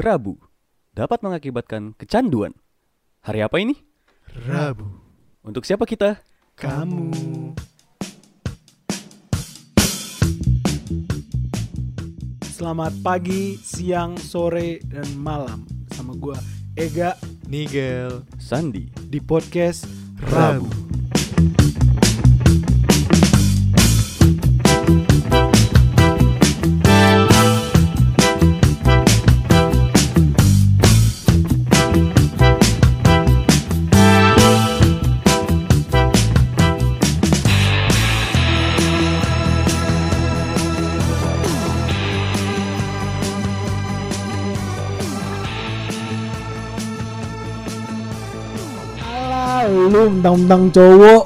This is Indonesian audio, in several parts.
Rabu dapat mengakibatkan kecanduan. Hari apa ini? Rabu. Untuk siapa kita? Kamu. Selamat pagi, siang, sore, dan malam sama gua Ega Nigel Sandi. di podcast Rabu. Alah, lu mentang-mentang cowok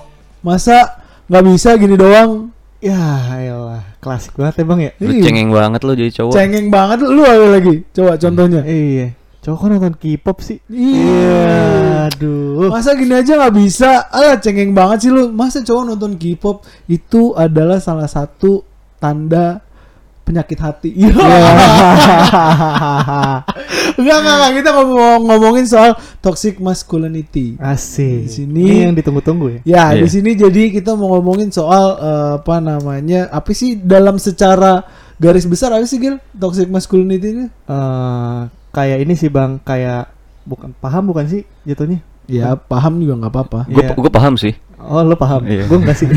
masa nggak bisa gini doang? Ya elah Klasik banget ya bang ya Lu Iya. cengeng banget lo jadi cowok. Cengeng banget lu ada lagi. Coba contohnya. Iya Cowok kok nonton K-pop sih Iya. Aduh Masa gini aja nggak bisa? Alah cengeng banget sih lu. Masa cowok nonton K-pop itu adalah salah satu tanda penyakit hati. Iya. Enggak, enggak, enggak. Kita ngomong ngomongin soal toxic masculinity. Asik Di sini- Ini yang ditunggu-tunggu ya Ya, Iya. di sini jadi kita mau ngomongin soal eh, apa namanya? Apa sih dalam secara garis besar apa sih Gil? Toxic masculinity ini? Eh, Kayak ini sih bang Kayak bukan Paham bukan sih jatuhnya Ya, paham juga nggak apa-apa. Gue Iya. gue paham sih. Oh lo paham Iya. Gue enggak sih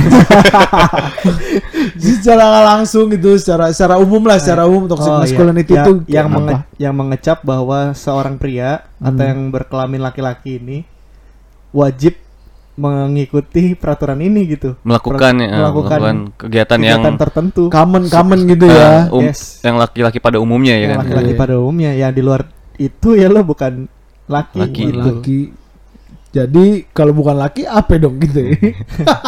secara langsung gitu, secara secara umum lah, secara umum toxic Oh, iya. masculinity Ya- itu yang apa? menge- yang mengecap bahwa seorang pria atau Hmm. yang berkelamin laki-laki ini wajib mengikuti peraturan ini gitu Melakukan ya, melakukan melakukan kegiatan, yang kegiatan tertentu common common gitu eh, ya. um- Yes. yang laki-laki pada umumnya ya yang kan. laki-laki Iya. pada umumnya yang di luar itu ya lo bukan laki, Laki. gitu. laki. Jadi kalau bukan laki apa dong gitu ya.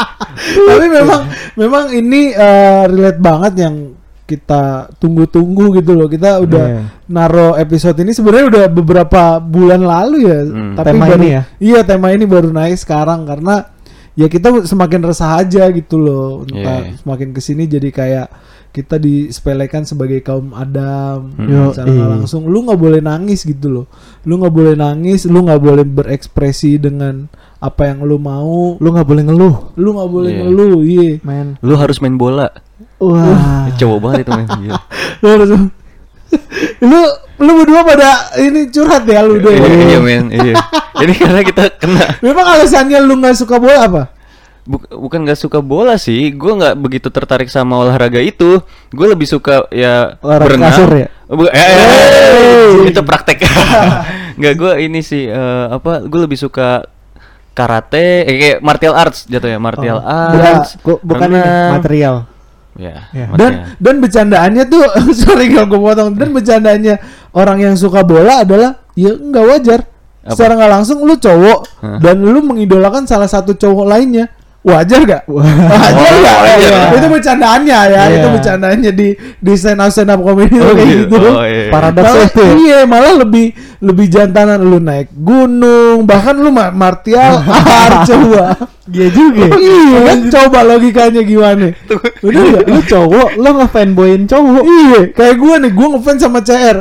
Tapi memang memang ini eh, relate banget yang kita tunggu-tunggu gitu loh. Kita udah Iya. naro episode ini sebenarnya udah beberapa bulan lalu ya. Hmm. Tapi Tema baru, ini ya? Iya, tema ini baru naik sekarang karena ya kita semakin resah aja gitu loh. Entah Iya. semakin ke sini jadi kayak kita disepelekan sebagai kaum Adam Hmm. Secara nggak iya. langsung lu nggak boleh nangis gitu loh lu nggak boleh nangis lu nggak boleh berekspresi dengan apa yang lu mau lu nggak boleh ngeluh lu nggak boleh Iya. ngeluh iya men Lu harus main bola. wah Cowok banget itu main. Iya. lu harus lu lu berdua pada ini curhat ya lu deh Iya, iya men, iya. Ini karena kita kena memang alasannya lu nggak suka bola apa bukan gak suka bola sih, gue nggak begitu tertarik sama olahraga itu. Gue lebih suka ya Olahraga berenang. kasur ya? Bu- eh, eh, eh, itu praktek. Nggak gue ini sih eh, apa? Gue lebih suka karate, eh, kayak martial arts jatuh ya, martial Oh. arts. Bukan- bukan material Ya, Ya. dan dan bercandaannya tuh sorry kalau gue potong dan bercandaannya orang yang suka bola adalah ya nggak wajar Apa? secara nggak langsung lu cowok Hah? dan lu mengidolakan salah satu cowok lainnya wajar gak? wajar Oh, nggak? wajar. Iya. itu bercandaannya ya Iya. itu bercandaannya di di stand up stand up comedy Oh, kayak gitu. gitu Oh, iya. Paradoks Malah- itu ya? iya malah lebih lebih jantanan lu naik gunung bahkan lu ma- martial art coba Iya juga ya. iya kan coba logikanya gimana bener gak? lu cowok lo ngefanboyin cowok Iya, kayak gue nih, gue ngefans sama CR.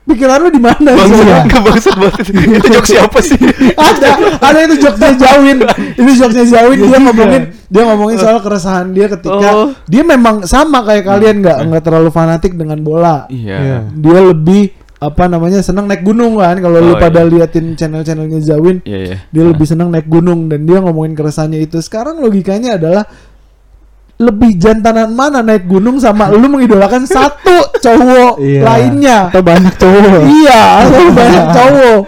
Pikiran lu di mana sih? Bangsat, kebangsat banget. Itu jok siapa sih? ada, ada itu jokesnya Jawin. Itu jokesnya Jawin dia Iya ngomongin, dia ngomongin soal keresahan dia ketika Oh. dia memang sama kayak kalian nggak nggak terlalu fanatik dengan bola. Iya. Iya. Dia lebih apa namanya senang naik gunung kan kalau lu Oh, pada iya. liatin channel-channelnya Zawin Iya, iya. dia lebih senang naik gunung dan dia ngomongin keresahannya itu sekarang logikanya adalah lebih jantanan mana naik gunung sama lu mengidolakan satu cowok Iya. lainnya atau banyak cowok iya atau banyak cowok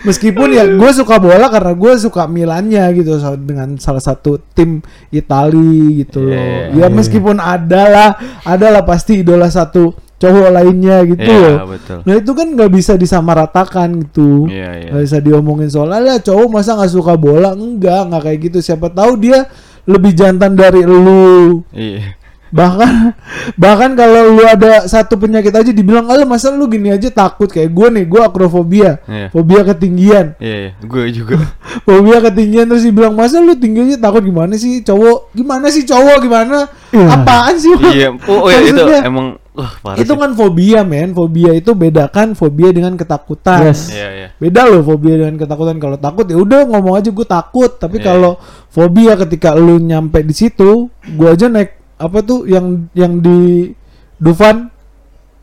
meskipun ya gue suka bola karena gue suka Milannya gitu so- dengan salah satu tim Itali gitu loh Iya. ya meskipun ada lah ada lah pasti idola satu cowok lainnya gitu Iya, loh betul. nah itu kan nggak bisa disamaratakan gitu Iya, iya. nggak bisa diomongin soal lah cowok masa nggak suka bola enggak nggak kayak gitu siapa tahu dia lebih jantan dari lu Iya. bahkan bahkan kalau lu ada satu penyakit aja dibilang ah masa lu gini aja takut kayak gue nih gue akrofobia Iya. fobia ketinggian Iya, iya. gue juga. fobia ketinggian terus dibilang masa lu tinggi aja takut gimana sih cowok gimana sih cowok gimana Iya. apaan sih iya. Oh, oh ya itu emang Wah, parah itu sih. kan fobia men fobia itu bedakan fobia dengan ketakutan Yes. Iya, iya. Beda loh fobia dengan ketakutan kalau takut ya udah ngomong aja gue takut tapi Iya. kalau fobia ketika lu nyampe di situ gue aja naik apa tuh yang yang di Dufan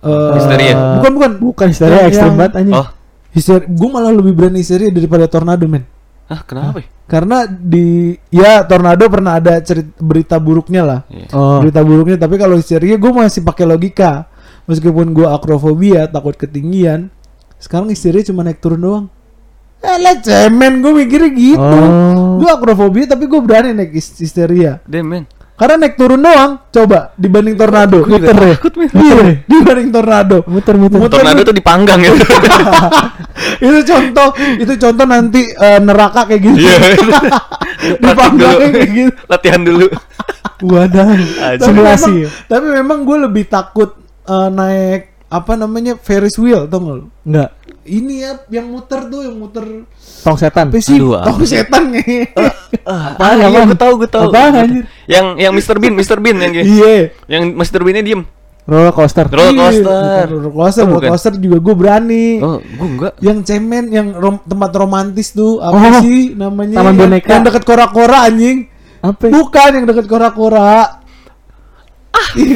eh, Histeria. bukan bukan Bukan histeria Yang- ekstrim banget anjing. Oh, histeria gue malah lebih berani histeria daripada tornado men ah kenapa? ya? karena di ya tornado pernah ada cerita berita buruknya lah Iya. Oh. berita buruknya tapi kalau histeria gue masih pakai logika meskipun gue akrofobia takut ketinggian sekarang histeria cuma naik turun doang eh cemen gue mikirnya gitu Oh. gue akrofobia tapi gue berani naik his- histeria man. karena naik turun doang coba dibanding tornado Muter ya? takut. Iya, dibanding tornado Muter muter. Muter. Tornado tuh dipanggang ya. itu contoh itu contoh nanti eh, neraka kayak gitu Iya. dipanggang kayak gitu Latihan dulu. Wadah. tapi Simulasi. memang, tapi memang gue lebih takut eh, naik apa namanya Ferris wheel tau gak lu? Enggak. Ini ya yang muter tuh yang muter Tong setan. apa sih? Aduh, Tong apa setan nih. Apaan, iya, apaan? gue tahu, gue tahu. Apaan, anjir? Yang yang Mr Bean, Mr Bean yang kayak- Iya. yang Mr Beannya diem. Roller coaster. Roller Iya, coaster. Roller coaster, Oh, roller coaster juga gue berani. Oh, gue enggak. Yang cemen, yang rom- tempat romantis tuh apa Oh, sih namanya? Taman Yang- Boneka. Yang deket kora-kora anjing. Apa? Bukan yang deket kora-kora.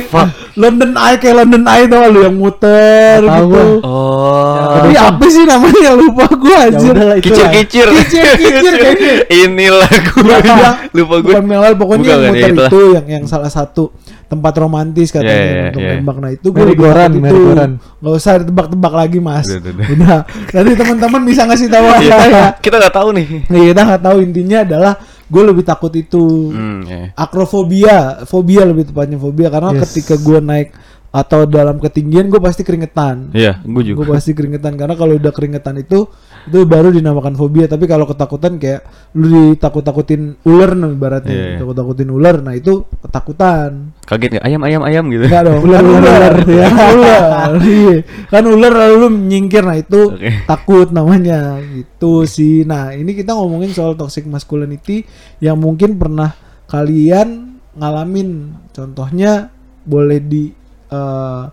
Fuck. London Eye kayak London Eye tau lu yang muter Nggak tahu gitu. gua. Oh. Tapi apa sih namanya lupa gue Ya anjir. itu. Kicir-kicir. Kicir-kicir kayaknya. Inilah gue. Bukan- Lupa gue. Bukan melal pokoknya Bukan, yang muter ya, itu yang yang salah satu tempat romantis katanya Iya, iya, untuk iya. nembak. Nah itu gue Merry-go-round, merry-go-round. Gak usah ditebak-tebak lagi mas. Udah, udah, udah. Nanti teman-teman bisa ngasih tahu Iya, saya. Kita nggak tahu nih. Nih kita nggak tahu intinya adalah gue lebih takut itu Hmm, ya. akrofobia, fobia lebih tepatnya fobia karena Yes. ketika gue naik atau dalam ketinggian gue pasti keringetan. Iya, gue juga. Gue pasti keringetan karena kalau udah keringetan itu itu baru dinamakan fobia. Tapi kalau ketakutan kayak lu ditakut-takutin ular nih ibaratnya, Iya, iya. takut-takutin ular. Nah itu ketakutan. Kaget nggak? Ayam, ayam, ayam gitu. Enggak dong. Ular, kan ular, ular. ya, ular. Iya. Kan ular lalu lu menyingkir. Nah itu Oke. takut namanya gitu sih. Nah ini kita ngomongin soal toxic masculinity yang mungkin pernah kalian ngalamin. Contohnya boleh di eh,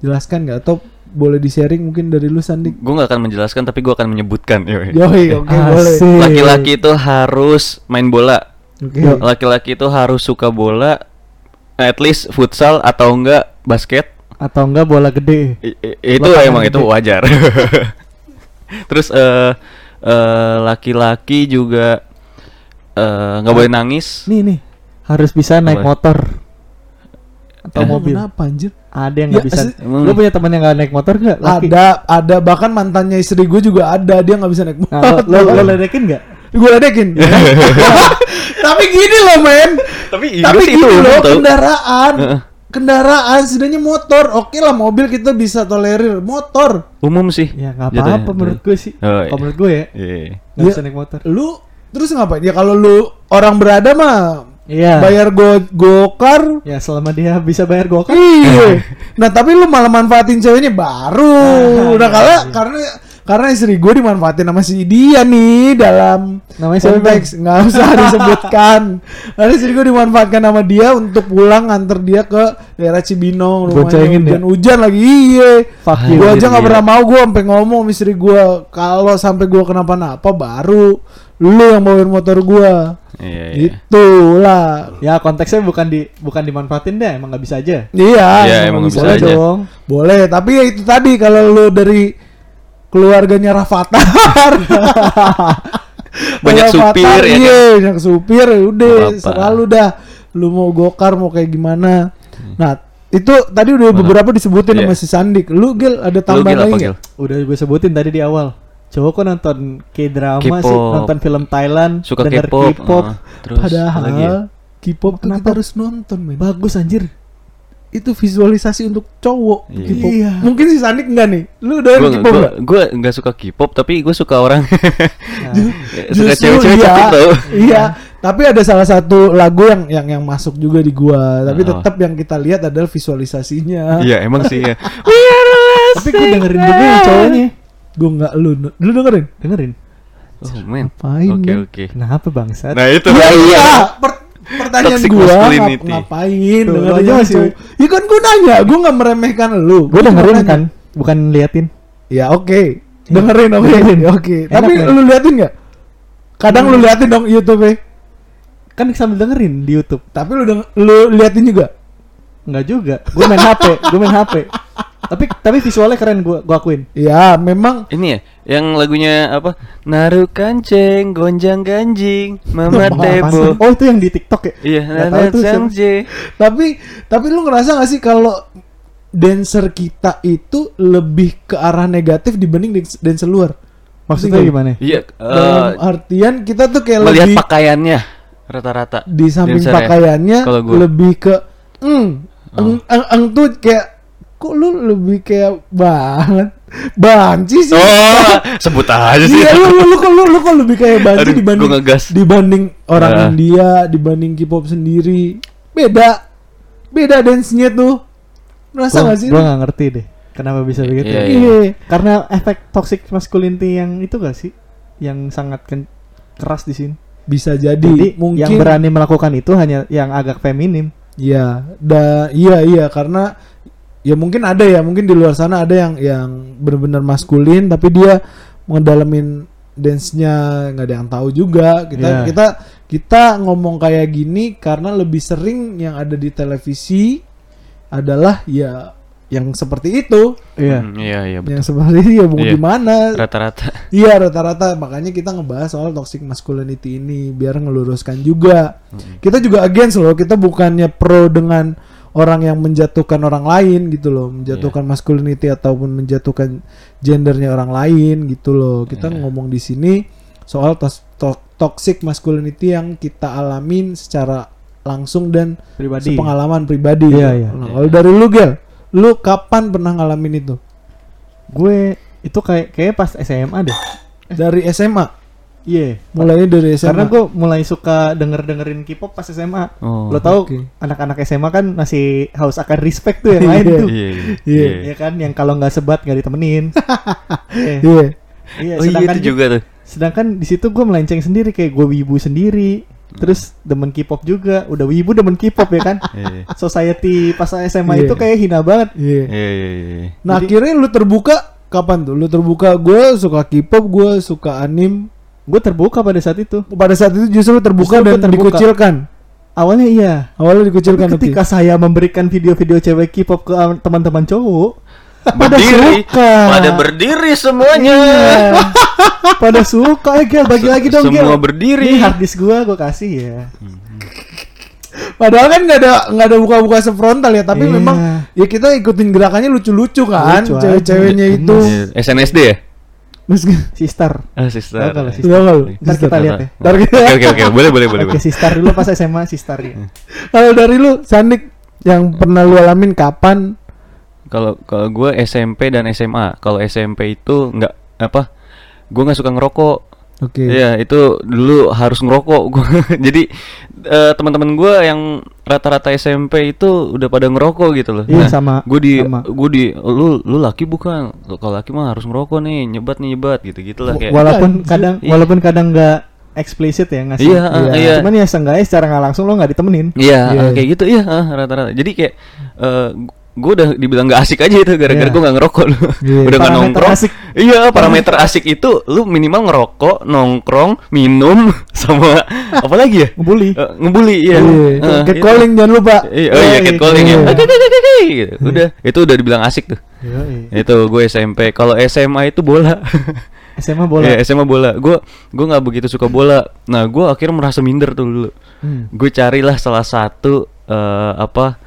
jelaskan nggak atau boleh di sharing mungkin dari lu Sandik? Gue nggak akan menjelaskan, tapi gue akan menyebutkan. Yoi. Yoi, oke boleh. Asik. Laki-laki itu harus main bola. Oke. Laki-laki itu harus suka bola, at least futsal atau enggak basket. Atau enggak bola gede. I- i- itu Lapangan emang gede. itu wajar. Terus eh eh, laki-laki juga eh, nggak boleh nangis. Nih nih. Harus bisa naik Apa? motor. Atau Eh, mobil. Kenapa anjir? Ada yang Ya, nggak bisa. se- Emang- Lu punya teman yang nggak naik motor nggak? Laki. Ada, ada bahkan mantannya istri gue juga ada dia nggak bisa naik motor. Nah, lo, lo, lo ledekin nggak? gue ledekin. Tapi gini loh men. Tapi Tapi sih gini umum loh kendaraan. Kendaraan setidaknya motor. Oke lah mobil kita bisa tolerir. Motor. Umum sih. Ya nggak jatuhnya. apa-apa menurut gue sih. Oh, iya. Kalau menurut gue ya. Iya. Nggak Ya. bisa naik motor. Lu terus ngapain? Ya kalau lu orang berada mah Iya. bayar go gokar. Ya selama dia bisa bayar gokar. Iya. Nah tapi lu malah manfaatin ceweknya baru. Nah karena karena karena istri gue dimanfaatin sama si dia nih dalam Namanya siapa, konteks nggak usah disebutkan. Karena istri gue dimanfaatkan sama dia untuk pulang nganter dia ke daerah Cibinong. Boncengin ya? hujan hujan lagi iya. Fuck you. Gue aja nggak iya. pernah mau gue sampai ngomong istri gue kalau sampai gue kenapa-napa baru lu yang bawain motor gue. Iya, iya. Itulah. Ya konteksnya bukan di bukan dimanfaatin deh, emang nggak bisa aja. Iya, Iya, emang emang bisa bisa Boleh aja. dong. Boleh, tapi ya itu tadi kalau lu dari keluarganya Rafathar. Banyak Rafathar, supir, ya Iya, banyak supir ya udah selalu dah. Lu mau gokar mau kayak gimana. Nah, itu tadi udah beberapa disebutin Iya. sama si Sandik. Lu Gil ada Lu tambahan lagi apa, Gil? nggak? Udah gue sebutin tadi di awal. Cowok kok nonton K-drama sih, nonton film Thailand, Suka denger K-pop. K-pop. terus apa lagi ya? Padahal K-pop tuh Kenapa? kita harus nonton, men. Bagus anjir. Itu visualisasi untuk cowok Iya. K-pop. Iya. Mungkin si Sandik enggak nih? Lu udah K-pop enggak? gue nggak suka K-pop tapi gue suka orang Nah, suka Justru cewek-cewek iya, cantik tau. Iya, tapi ada salah satu lagu yang yang yang masuk juga di gua, tapi Oh. tetap yang kita lihat adalah visualisasinya. Iya emang sih ya. tapi gue dengerin dulu yang cowoknya. Gua nggak lu lu dengerin? Dengerin. Oh men. Ngapain, Oke men? oke. Kenapa bangsat? Nah itu. Iya iya. Per- pertanyaan masculinity. ngap- ngapain Tuh, dengerin aja cowok. Ya kan gua nanya, gua nggak meremehkan lu. Gue dengerin nanya. kan, bukan liatin. Ya oke, dengerin oke, Dengerin. oke. Enak, Tapi lu liatin nggak? Kadang lu liatin dong YouTube -nya. Kan sambil dengerin di YouTube. Tapi lu deng- lu liatin juga. Enggak juga. Gue main HP, gue main HP. Tapi tapi visualnya keren gue gua akuin. Ya memang Ini ya, yang lagunya apa? Naruh kancing, gonjang ganjing, mama tebo. Oh itu yang di TikTok ya? Iya, naruh tapi tapi lu ngerasa gak sih kalau dancer kita itu lebih ke arah negatif dibanding dan- dancer luar? Maksudnya gimana? Iya, Dalam eh, artian kita tuh kayak melihat lebih pakaiannya rata-rata. di samping ya. pakaiannya Kalau gua. lebih ke mm, Oh. eng, eng, eng tuh kayak kok lu lebih kayak banget banci sih Oh, sebut aja sih. Iya lu lu lu kok lu, lu kok lebih kayak banci Aduh, dibanding dibanding orang Ah. India dibanding K-pop sendiri beda beda dance-nya tuh merasa gak sih gua nggak ngerti deh. Kenapa bisa begitu? Iya, ya? iya Karena efek toxic masculinity yang itu gak sih? Yang sangat ken- keras di sini. bisa jadi, Jadi mungkin yang berani melakukan itu hanya yang agak feminim. Iya, da iya iya karena ya mungkin ada ya, mungkin di luar sana ada yang yang benar-benar maskulin tapi dia ngedalamin dance-nya nggak ada yang tahu juga. Kita Iya. kita kita ngomong kayak gini karena lebih sering yang ada di televisi adalah ya yang seperti itu. Iya. Hmm, iya, iya betul. Yang seperti itu ya mau Iya. gimana? Rata-rata. Iya rata-rata makanya kita ngebahas soal toxic masculinity ini biar ngeluruskan juga. Kita juga against loh, kita bukannya pro dengan orang yang menjatuhkan orang lain gitu loh, menjatuhkan masculinity ataupun menjatuhkan gendernya orang lain gitu loh. Kita Iya. ngomong di sini soal tos- to- toxic masculinity yang kita alamin secara langsung dan Pribadi. sepengalaman pribadi. Iya, gitu. iya. Nah, kalau dari lu Gel, lu kapan pernah ngalamin itu? Gue itu kayak kayak pas SMA deh. Dari SMA. Iya. Mulainya dari SMA. Karena gue mulai suka denger dengerin K-pop pas SMA. Oh. Lo tau oke. anak-anak SMA kan masih haus akan respect tuh yang lain Iya. tuh. Iya, iya. Iya. Iya kan yang kalau nggak sebat nggak ditemenin. Iya. Iya. Iya, Oh iya sedangkan itu juga tuh. sedangkan di situ gue melenceng sendiri kayak gue wibu sendiri. Terus demen K-pop juga. Udah wibu demen K-pop ya kan. Iya. Society pas SMA Iya. itu kayak hina banget. Iya. Iya, iya, iya. Nah, Jadi- akhirnya lu terbuka kapan tuh? Lu terbuka gue suka K-pop, gue suka anim. Gue terbuka pada saat itu. Pada saat itu justru terbuka Justru dan terbuka. dikucilkan. Awalnya iya. Awalnya dikucilkan Tapi ketika saya memberikan video-video cewek K-pop ke um, teman-teman cowok, pada Berdiri. suka. Pada berdiri semuanya. Iya. pada suka ya Gel, bagi lagi dong Gel. Semua berdiri. Ini hard disk gua gua kasih ya. Padahal kan nggak ada nggak ada buka-buka sefrontal ya, tapi Iya. memang ya kita ikutin gerakannya lucu-lucu kan, cewek-ceweknya itu. Iya, SNSD ya? Mas Sister. Ah, sister. Tahu kalau Iya. sister. Tahu? Ntar kita lihat ya. Ntar kita- Oke, oke, oke. Boleh, boleh, boleh. Oke, sister dulu pas SMA sister ya. Kalau dari lu, Sandik yang pernah lu alamin kapan? Kalau kalau gue SMP dan SMA. Kalau SMP itu nggak apa? Gue nggak suka ngerokok. Oke. Iya, itu dulu harus ngerokok. Gua Jadi eh, teman-teman gue yang rata-rata SMP itu udah pada ngerokok gitu loh. Iya, sama- Gue di sama. gue di lu lu laki bukan? Kalau laki mah harus ngerokok nih, nyebat nih nyebat gitu-gitu lah kayak. Walaupun Anjir. kadang Iya. walaupun kadang nggak eksplisit ya ngasih. Iya, ah, iya. Cuman ya seenggaknya secara nggak langsung lo nggak ditemenin. Iya, Iya. ah, kayak gitu iya ah, rata-rata. Jadi kayak gue udah dibilang gak asik aja itu gara-gara Iya. gue gak ngerokok lu. Iya. udah gak nongkrong. asik. Iya, parameter asik itu lu minimal ngerokok, nongkrong, minum sama apa lagi ya? Ngebully. Eh, ngebully iya. Iya, Eh, Cat itu. calling jangan lupa. Iya, oh iya, Iya, cat calling ya. iya. Oke, oke, gitu. Udah, itu udah dibilang asik tuh. Yoi. Itu gue SMP. Kalau SMA itu bola. SMA bola. Iya, SMA bola. Gue gue nggak begitu suka bola. Nah, gue akhirnya merasa minder tuh dulu. Hmm. Gue carilah salah satu eh, apa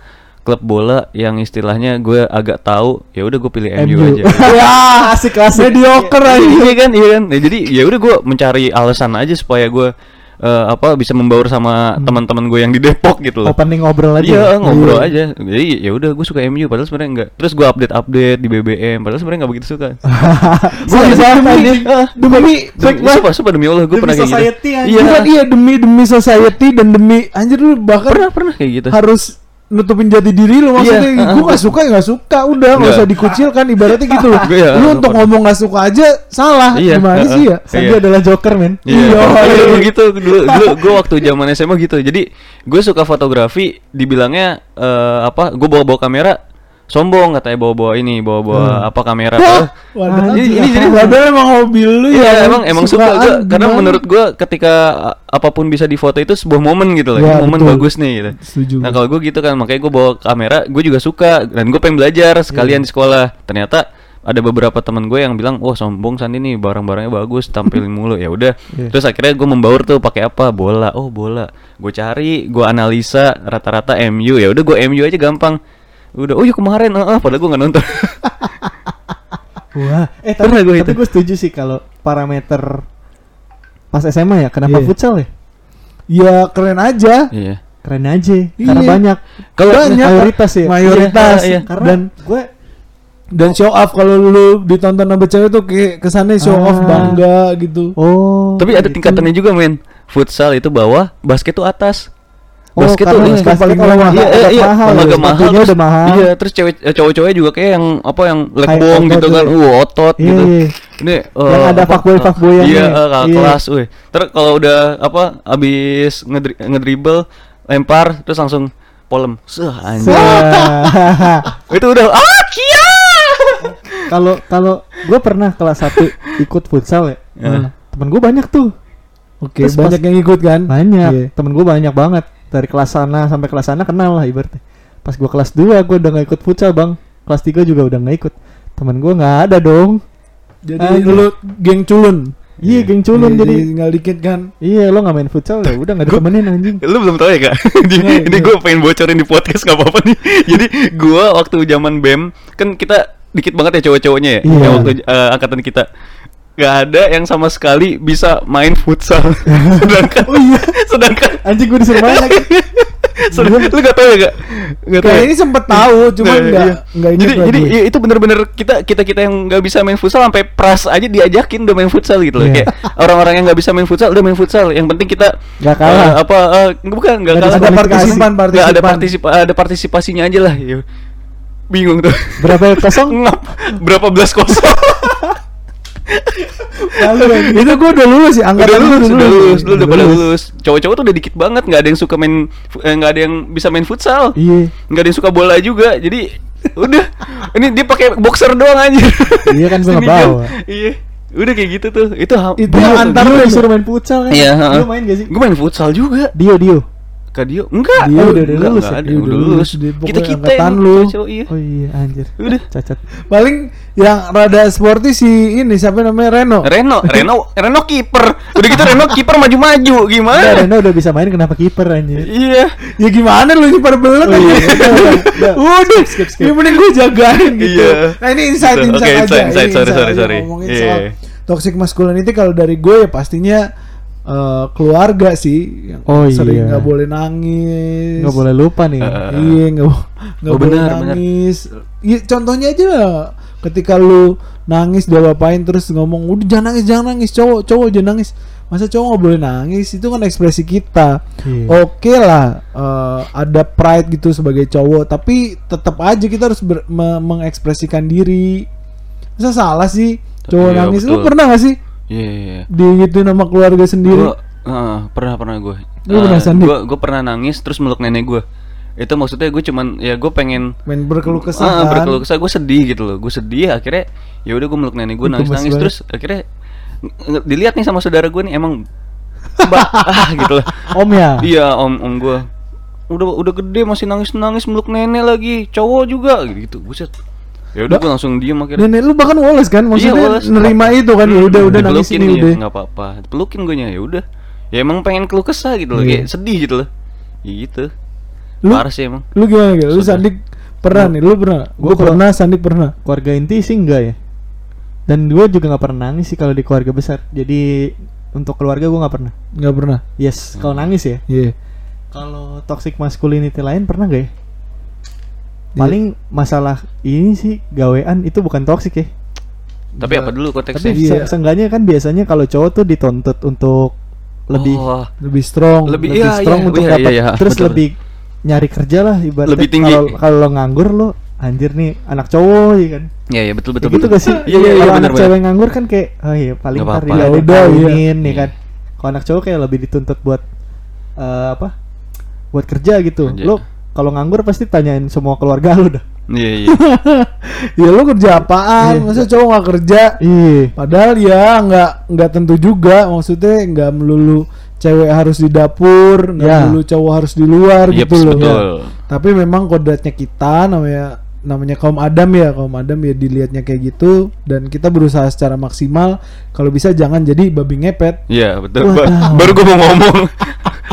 klub bola yang istilahnya gue agak tahu. Ya udah gue pilih MU, MU. aja. ya, asik asik. Mediocre aja. iya kan, iya kan. Nah, jadi ya udah gue mencari alasan aja supaya gue eh, apa bisa membaur sama teman-teman gue yang di Depok gitu loh. Opening ngobrol aja. Iya ngobrol Iya. aja. Jadi ya udah gue suka MU padahal sebenarnya enggak. Terus gue update update di BBM padahal sebenarnya enggak begitu suka. Gue demi, Ah, demi, Demi, sumpah, sumpah demi Allah gue Demi pernah kayak gitu. Iya, iya demi demi society dan demi anjir lu bahkan pernah pernah kayak gitu. harus nutupin jati diri lu maksudnya Iya. gue gak suka ya gak suka udah nggak Nggak. usah dikucilkan ibaratnya gitu loh Iya, lu untuk ngomong gak suka aja salah Iya. gimana sih ya Sandi Iya. adalah joker men Iya, Iya, iya, iya. gitu dulu dulu gue waktu zaman SMA gitu. Jadi gue suka fotografi, dibilangnya eh, apa? Gue bawa bawa kamera, sombong katanya bawa bawa ini, bawa bawa Hmm. apa kamera? Wah, ini- ini jadi- padahal emang hobi lu ya Iya emang emang suka gue karena menurut gue ketika apa pun bisa difoto itu sebuah momen gitu loh, Ya, momen betul. bagus nih gitu. Setuju Nah gua. kalau gue gitu kan makanya gue bawa kamera, gue juga suka dan gue pengen belajar sekalian Iya. di sekolah. Ternyata ada beberapa teman gue yang bilang, wah sombong Sandi nih barang-barangnya bagus, tampilin mulu ya udah. Iya. Terus akhirnya gue membaur tuh pakai apa? Bola. Oh bola. Gue cari, gue analisa rata-rata MU ya udah gue MU aja gampang. Udah, oh iya kemarin, ah, ah, padahal gue nggak nonton. Wah, eh tapi, gua tapi itu. gue setuju sih kalau parameter pas SMA ya, kenapa Iya. futsal ya? ya keren aja Iya. Keren aja, karena Iya. banyak. Kalau Banyak. mayoritas ya. Mayoritas. Iya, iya. Karena Dan gue dan show off kalau lu ditonton sama cewek tuh kayak kesannya show off Ah. bangga gitu oh. Tapi ada gitu. tingkatannya juga men. Futsal itu bawah, basket tuh atas. Oh, basket tuh basket basket paling agak- Iya, iya, iya, mahal, agak ya, mahal. terus- udah mahal. Iya, terus cewek eh, cowok-cowoknya juga kayak yang apa yang leg Kayak bong otot gitu kan. Uh, otot Iya, gitu. iya. Ini Yang eh, ada apa, fuckboy-fuckboyannya. Iya, eh, kakak Iya. kelas, weh. Terus kalau udah apa abis ngedri ngedribble lempar terus langsung polem. Seh anjing. Sa- itu udah ah kia. Kalau kalau gue pernah kelas 1 ikut futsal ya. Temen gue banyak tuh. oke banyak yang ikut kan Banyak. Iya. Temen gue banyak banget. Dari kelas sana sampai kelas sana kenal lah ibaratnya. Pas gue kelas 2 gue udah gak ikut futsal bang. Kelas 3 juga udah gak ikut. Temen gue nggak ada dong. jadi Anjing. lu geng culun Iya geng culun Iya, jadi. tinggal dikit kan Iya lo nggak main futsal ya udah nggak ditemenin anjing. Lu belum tahu ya kak? Jadi, Iya, ini gue pengen bocorin di podcast nggak apa-apa nih. Jadi gue waktu zaman bem kan kita dikit banget ya cowok-cowoknya ya. Yang waktu eh, angkatan kita Gak ada yang sama sekali bisa main futsal. sedangkan, Oh iya. sedangkan, Anjing gue disuruh main lagi. sedangkan lu gak tahu ya kak? Gak tahu. kayak ya? ini sempet tahu Nah, nggak iya. nggak inget jadi lah jadi gue. i- itu bener-bener kita kita kita yang nggak bisa main futsal sampai pras aja diajakin udah main futsal gitu loh Iya. kayak orang-orang yang nggak bisa main futsal udah main futsal yang penting kita Nggak kalah. eh, apa eh, bukan nggak Nggak kalah ada Kualifikasi. partisipan Nggak ada partisipan partisipa ada partisipasinya aja lah ya. bingung tuh Berapa kosong? ngap berapa belas kosong Lalu, itu gue udah lulus ya udah angkatan gua lulus udah lulus lu udah lulus. lulus cowok-cowok tuh udah dikit banget nggak ada yang suka main eh, nggak ada yang bisa main futsal Iya. nggak ada yang suka bola juga jadi udah ini dia pakai boxer doang aja Iya kan nggak bawa. iya udah kayak gitu tuh itu Itu antar lu disuruh main futsal kan? Iya, heeh. main gak sih? gue main futsal juga Dio, Dio. Kak Dio enggak Dia udah- udah enggak, lulus enggak ya? Dia udah lulus kita kita yang lu. iya Oh iya anjir. Udah. Cacat. paling yang rada sporty si ini siapa namanya Reno Reno Reno Reno kiper udah gitu Reno kiper maju-maju Udah gimana Reno udah bisa main kenapa kiper anjir? iya ya gimana lu pada belet Oh, iya, udah, Skip, skip. ini mending gue jagain gitu Iya. nah ini insight insight Oke, aja insight, insight. Sorry, sorry, sorry. ngomongin Iya. soal toxic masculinity kalau dari gue ya pastinya eh, keluarga sih yang Oh, sering iya. nggak boleh nangis Nggak boleh lupa nih. Eh, iya nggak nggak Oh, boleh benar, benar. nangis Iya, contohnya aja lah ketika lu nangis dia bapain terus ngomong udah jangan nangis jangan nangis cowok cowok jangan nangis masa cowok nggak boleh nangis itu kan ekspresi kita Iya. oke lah eh, ada pride gitu sebagai cowok tapi tetap aja kita harus ber- me- mengekspresikan diri masa salah sih cowok Iya, nangis lu betul. pernah gak sih iya iya, iya. digituin sama keluarga sendiri Gua, eh, pernah pernah gue. Lu pernah, Sandi? gue gue pernah nangis terus meluk nenek gue. Itu maksudnya gue cuman ya gue pengen main berkeluh kesah ah, kan? berkeluh kesah gue sedih gitu loh. Gue sedih akhirnya ya udah gue meluk nenek gue nangis nangis banget. terus akhirnya dilihat nih sama saudara gue nih emang ba- ah gitu lah. Om ya. Iya om om gue udah udah gede masih nangis nangis meluk nenek lagi cowok juga gitu buset ya udah gue langsung diem akhirnya nenek lu bahkan woles kan maksudnya Woles. nerima itu kan ya udah udah nangis ini iya, udah nggak apa-apa pelukin gue nya ya udah ya emang pengen keluh kesah gitu loh Iya. kayak sedih gitu loh ya gitu Lu- parah sih emang lu gimana gitu lu. Sandik pernah nih lu pernah Gua gua kalau- pernah Sandik pernah Keluarga inti sih enggak ya. Dan gue juga nggak pernah nangis sih kalau di keluarga besar. Jadi untuk keluarga gue nggak pernah. nggak pernah Yes, kalau nangis ya. iya Kalau toxic masculinity lain pernah gak ya? Iya. Paling masalah ini sih gawean itu bukan toxic ya. tapi apa dulu konteksnya Tapi Iya. se- seenggaknya kan biasanya kalau cowok tuh dituntut untuk lebih Oh, lebih strong Lebih- lebih iya, strong iya, untuk iya, dapat iya, iya, terus betul. lebih nyari kerja lah ibaratnya Lebih tinggi. kalau kalau lo nganggur lo anjir nih anak cowok ya kan Iya iya betul betul Kayak gitu betul. gak sih? Iya iya iya anak cewek nganggur kan kayak oh iya paling ntar dia Ya udah iya. ya Iya. kan. Kalau anak cowok kayak lebih dituntut buat eh, apa? Buat kerja gitu. Kerja. Lo kalau nganggur pasti tanyain semua keluarga lo dah. Iya iya. ya lu kerja apaan Iya. masa cowok nggak kerja Iya. padahal ya nggak nggak tentu juga maksudnya nggak melulu cewek harus di dapur nggak Ya. melulu cowok harus di luar Iya gitu loh betul. tapi memang kodratnya kita namanya namanya kaum Adam ya kaum Adam ya dilihatnya kayak gitu dan kita berusaha secara maksimal kalau bisa jangan jadi babi ngepet Iya betul. Wah, Ba- tahu. baru gue mau ngomong.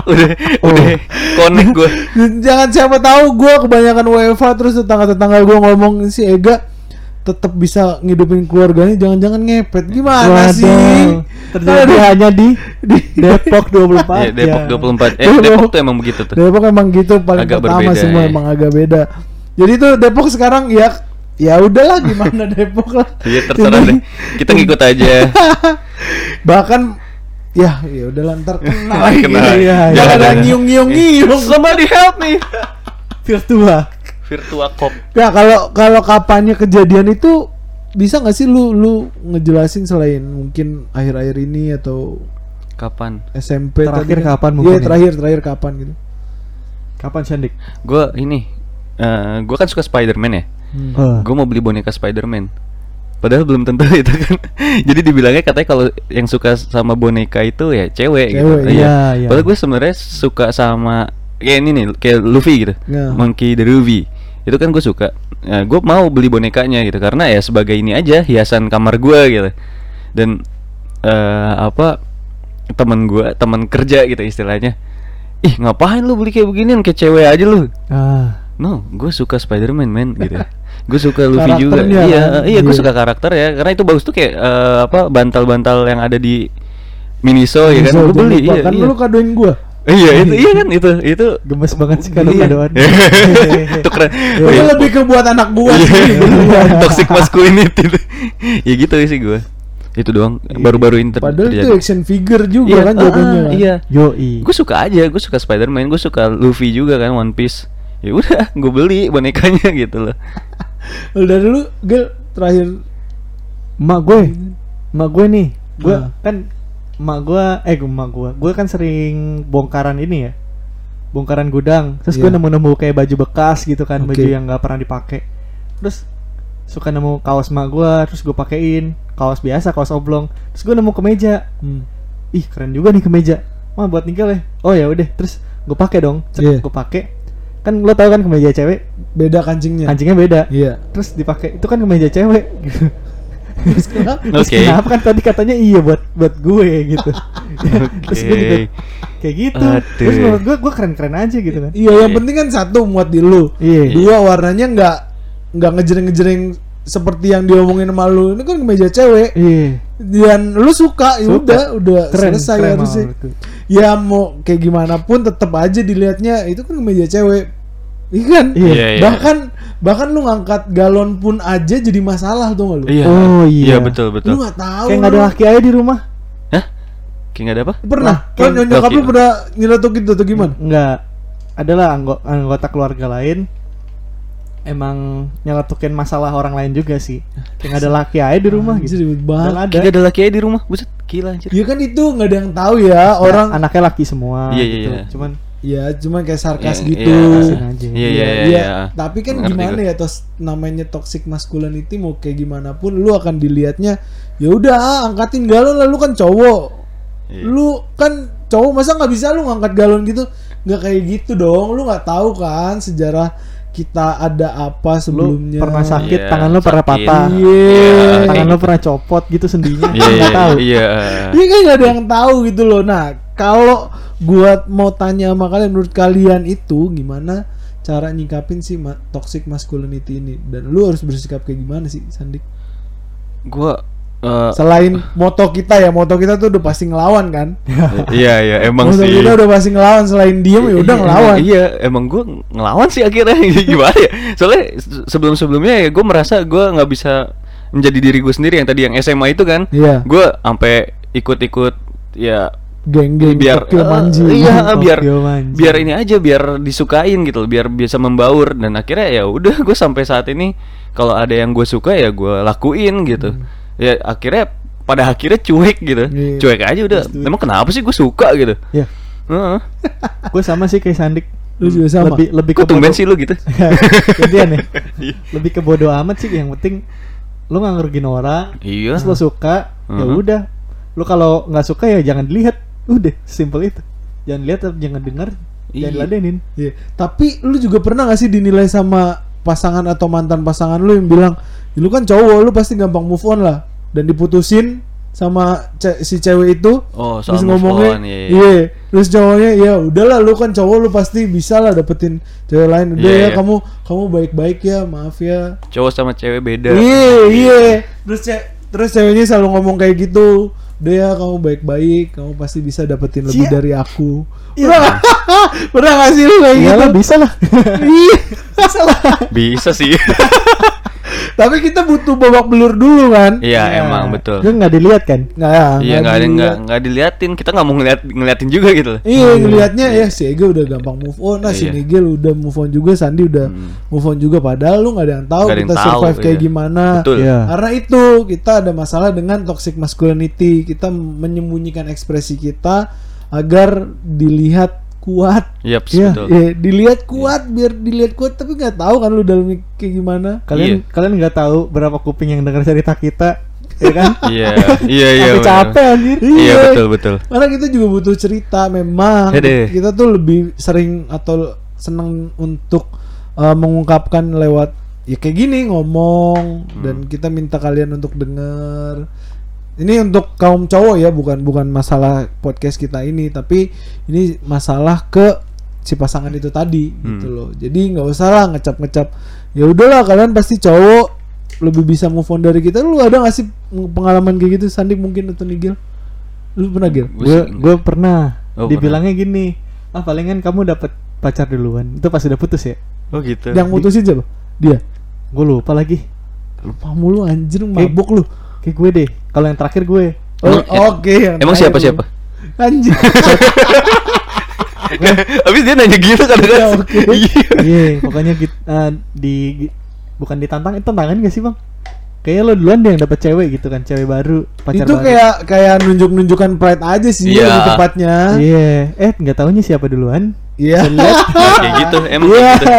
Udah Oh. udah connect gue. jangan siapa tahu gue kebanyakan WFH terus tetangga tetangga gue ngomong si Ega tetap bisa ngidupin keluarganya jangan-jangan ngepet gimana sih Terjadi Aduh. hanya di Depok 24 Iya Depok ya. 24. Eh Depok tuh emang begitu tuh. Depok emang gitu paling Agak pertama berbeda, semua ya. emang agak beda. Jadi tuh Depok sekarang ya ya udahlah gimana Depok lah. Iya terserah deh. Kita ngikut aja. Bahkan ya ya udahlah ntar kena lagi. Kena. Iya, Jangan Jangan ada nyiung nyiung nyiung. Somebody help me. Virtua. Virtua Cop. Ya kalau kalau kapannya kejadian itu bisa nggak sih lu lu ngejelasin selain mungkin akhir-akhir ini atau Kapan? SMP Terakhir tadi kan? kapan Iya mungkin ya? terakhir terakhir kapan gitu. Kapan Shandik? Gue ini. eh gue kan suka Spider-Man ya. Hmm. Oh. Gue mau beli boneka Spider-Man. Padahal belum tentu itu kan. Jadi dibilangnya katanya kalau yang suka sama boneka itu ya cewek, gitu. Cewek, iya, iya. Padahal gue sebenarnya suka sama kayak ini nih, kayak Luffy gitu. Ya. Monkey the Ruby. Itu kan gue suka. Nah, gue mau beli bonekanya gitu karena ya sebagai ini aja hiasan kamar gue gitu. Dan eh apa teman gue, teman kerja gitu istilahnya. Ih, ngapain lu beli kayak beginian kayak cewek aja lu. Ah. No, gue suka Spider-Man men gitu. gue suka Luffy juga. Iya, kan? iya gue Iya. suka karakter ya karena itu bagus tuh kayak eh, apa bantal-bantal yang ada di Miniso ya kan gue beli. Iya, kan iya. lu kadoin gua. Iya itu iya kan itu itu Gemes banget sih kalau Iya. kadoan. itu keren. Itu Oh, iya. lebih ke buat anak gua Iya. sih. Toxic masculinity itu. ya gitu sih gue. Itu doang baru-baru ini ter- Padahal itu action figure juga Iya, kan ah, kan? Iya. Yoi. Gue suka aja, gue suka Spider-Man, gue suka Luffy juga kan One Piece. Ya udah, gue beli bonekanya gitu loh. Udah dulu gel terakhir Mak gue, mak gue nih, gue Ah. kan mak gue, eh gue mak gue, gue kan sering bongkaran ini ya, bongkaran gudang. Terus gue Iya. nemu-nemu kayak baju bekas gitu kan, Oke. baju yang nggak pernah dipakai. Terus suka nemu kaos mak gue, terus gue pakein kaos biasa, kaos oblong. Terus gue nemu kemeja, hmm. ih keren juga nih kemeja. Mah buat nikah ya? Oh ya udah, terus gue pakai dong, Iya. gue pakai. Kan lo tau kan kemeja cewek, beda kancingnya. kancingnya beda. Iya. Terus dipakai, itu kan kemeja cewek. gitu. Terus kenapa? Terus Oke. kenapa kan tadi katanya iya buat buat gue gitu. Terus gue juga kayak gitu. Aduh. Terus menurut gue gue keren-keren aja gitu kan. Iya, yang penting kan satu muat di lu. Iya. Dua warnanya nggak nggak ngejreng-ngejreng seperti yang diomongin sama lu. Ini kan kemeja cewek. Iya. Dan lu suka, ya udah udah Keren, selesai keren harusnya. Ya mau kayak gimana pun tetap aja dilihatnya itu kan kemeja cewek. Iya kan? Iya. Iya, iya. Bahkan bahkan lu ngangkat galon pun aja jadi masalah tuh lu? Iya. Oh, iya. betul betul. Lu nggak tahu. Kayak nggak ada laki aja di rumah. Hah? Kayak nggak ada apa? Pernah? Kan kayak- nyokap lu pernah nyeletuk gitu atau gimana? Enggak. Adalah anggota keluarga lain emang nyeletukin masalah orang lain juga sih. Kayak ada laki aja di rumah Anjir, gitu. banget. Padahal ada. Kayak ada laki aja di rumah. Buset, gila anjir. Ya kan itu nggak ada yang tahu ya orang. anaknya laki semua Iya, iya, gitu. iya. Cuman Ya cuma kayak sarkas Iya, gitu. iya. Iya, iya, Iya, iya. Tapi kan Ngerti gimana gue. ya tos namanya toxic masculinity mau kayak gimana pun lu akan dilihatnya ya udah ah, angkatin galon lah lu kan cowok. Iya. Lu kan cowok masa nggak bisa lu ngangkat galon gitu? nggak kayak gitu dong. Lu nggak tahu kan sejarah kita ada apa lu sebelumnya. pernah sakit, Iya, tangan lu pernah sakit. patah. Iya. Tangan lu pernah copot gitu sendinya. Iya, Nggak tahu. Iya. Iya kan nggak ada yang tahu gitu loh. Nah, kalau gua mau tanya sama kalian menurut kalian itu gimana cara nyikapin si ma- toxic masculinity ini dan lu harus bersikap kayak gimana sih Sandik? Gua eh, Selain moto kita ya, moto kita tuh udah pasti ngelawan kan? iya iya emang moto sih. kita udah pasti ngelawan selain diem ya udah Iya, ngelawan. Iya, emang gue ngelawan sih akhirnya gimana ya? Soalnya sebelum sebelumnya ya gue merasa gue nggak bisa menjadi diri gue sendiri yang tadi yang SMA itu kan. Iya. Gue sampai ikut-ikut ya geng-geng biar Tokyo eh, Manji. iya biar Tokyo Manji. biar ini aja biar disukain gitu biar bisa membaur dan akhirnya ya udah gue sampai saat ini kalau ada yang gue suka ya gue lakuin gitu ya akhirnya pada akhirnya cuek gitu. Iya. cuek aja udah emang kenapa sih gue suka gitu Ya, Heeh. gue sama sih kayak Sandik. Lu juga sama. Lebih lebih kok tumben bodo- sih lu gitu Gantian ya. Iya. Lebih ke bodo amat sih yang penting lu nggak ngerugin orang. iya Terus lu suka, ya Mhm. udah. Lu kalau nggak suka ya jangan dilihat. Udah, simple itu. Jangan lihat, jangan dengar, Iya. jangan ladenin. Iya. Tapi lu juga pernah gak sih dinilai sama pasangan atau mantan pasangan lu yang bilang, "Ya, lu kan cowok, lu pasti gampang move on lah." Dan diputusin sama ce- si cewek itu. Oh, soal terus ngomongnya, on, iya, iya. iya. Terus cowoknya, ya udahlah lu kan cowok, lu pasti bisa lah dapetin cewek lain. Udah Iya, ya iya. kamu kamu baik-baik ya, maaf ya. cowok sama cewek beda Iya, iya. Terus ce terus ceweknya selalu ngomong kayak gitu. Udah ya kamu baik-baik, kamu pasti bisa dapetin lebih Cia. dari aku. Iya. Pernah, pernah gak sih lu kayak Iya gitu? lah, bisa lah. Iya, bisa lah. bisa sih Tapi kita butuh babak belur dulu kan? iya emang betul Lu nggak dilihat kan? Nggak ya? iya nggak ada nggak nggak diliatin kita nggak mau ngeliat ngeliatin juga gitu loh Iya, ngelihatnya ya si Ega udah gampang move on, nah si Iya. Nigel udah move on juga, Sandi udah Hmm. move on juga. Padahal lu nggak ada yang tahu ada yang kita tahu, survive kayak iya. gimana. Betul. Iya. Karena itu kita ada masalah dengan toxic masculinity. Kita menyembunyikan ekspresi kita agar dilihat kuat. Yap, Iya, betul. Iya, dilihat kuat biar dilihat kuat tapi nggak tahu kan lu dalamnya kayak gimana. Kalian Iya. kalian nggak tahu berapa kuping yang dengar cerita kita, ya kan? Iya, iya, iya. Capek anjir. Iya, betul, betul. Karena kita juga butuh cerita memang. Hede. Kita tuh lebih sering atau seneng untuk uh, mengungkapkan lewat ya kayak gini ngomong Hmm. dan kita minta kalian untuk denger. Ini untuk kaum cowok ya, bukan bukan masalah podcast kita ini, tapi ini masalah ke si pasangan itu tadi gitu Hmm. loh. Jadi nggak usah lah ngecap-ngecap. Ya udahlah kalian pasti cowok lebih bisa move on dari kita. Lu ada gak sih pengalaman kayak gitu Sandi mungkin atau Nigel? Lu pernah Gil? Gua Gue gue pernah Oh, dibilangnya gini, ah palingan kamu dapat pacar duluan. Itu pasti udah putus ya? Oh gitu. Yang mutusin siapa? Dia. Gue lupa lagi. Lupa mulu anjir mabuk lu. Kayak gue deh. Kalau yang terakhir gue. Oh, Emang- Oke. yang Emang siapa lu. siapa? Anjir. Habis dia nanya gitu kan Ya, oke. Iya. Iya, pokoknya git, eh, di bukan ditantang, itu tantangan gak sih bang? Kayaknya lo duluan deh yang dapet cewek gitu kan, cewek baru, pacar itu baru. kayak kayak nunjuk-nunjukkan pride aja sih Iya. lebih tepatnya. Iya, eh nggak taunya siapa duluan? Iya. Kayak gitu, emang Iya. kayak gitu.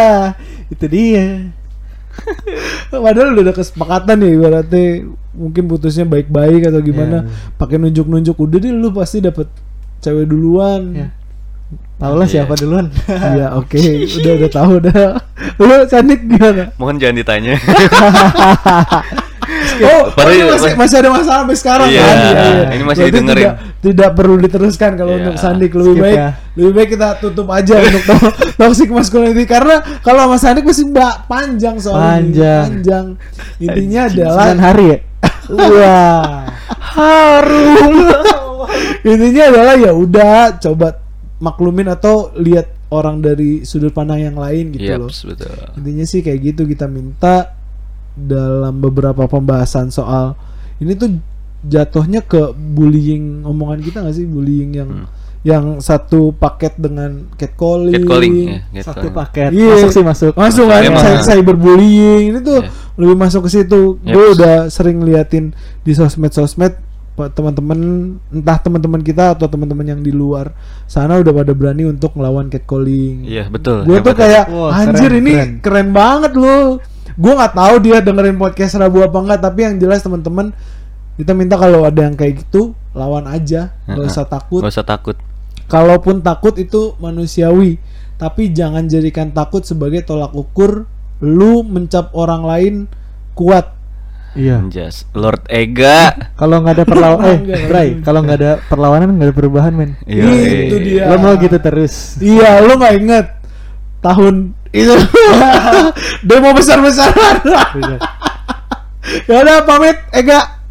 itu dia. Padahal udah ada kesepakatan ya ibaratnya mungkin putusnya baik-baik atau gimana. Iya. Pakai nunjuk-nunjuk udah deh lu pasti dapet cewek duluan. Ya. Tau lah siapa duluan. Iya, oke. Udah udah tahu udah. Lu Sandik gimana? Mohon jangan ditanya. Oh, Padahal- oh, ini masih, masih ada masalah sampai sekarang Iya, kan? ini masih Berarti didengerin. Tidak, tidak perlu diteruskan kalau Iya. untuk Sandik lebih Skip baik ya. lebih baik kita tutup aja untuk to- toxic masculinity karena kalau sama Sandik masih mbak panjang soalnya. Panjang. Panjang. Intinya Sembilan adalah hari ya. Wah. harum. Intinya adalah ya udah coba maklumin atau lihat orang dari sudut pandang yang lain gitu Iya, loh. betul. Intinya sih kayak gitu kita minta dalam beberapa pembahasan soal ini tuh jatuhnya ke bullying omongan kita nggak sih bullying yang Hmm. yang satu paket dengan catcalling, Catcalling ya, Satu catcalling. paket. Iya. Masuk sih masuk. masuk kan Emang. cy- cyberbullying ini tuh Iya. lebih masuk ke situ Yep. gue udah sering liatin di sosmed sosmed teman-teman entah teman-teman kita atau teman-teman yang di luar sana udah pada berani untuk ngelawan catcalling Iya, betul. gue tuh Hebat, kayak Wah, anjir keren, ini keren. keren, banget loh gue nggak tahu dia dengerin podcast Rabu apa enggak tapi yang jelas teman-teman kita minta kalau ada yang kayak gitu lawan aja nggak usah takut Gak usah takut. kalaupun takut itu manusiawi tapi jangan jadikan takut sebagai tolak ukur lu mencap orang lain kuat Iya. Anjas. Lord Ega. Kalau nggak ada perlawanan, eh, Bray, kalau nggak ada perlawanan nggak ada perubahan men. Iya, itu dia Lo mau gitu terus. iya lu nggak inget tahun itu demo besar-besaran Udah. ya udah pamit Ega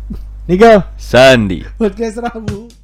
Nigel. Sandi. podcast Rabu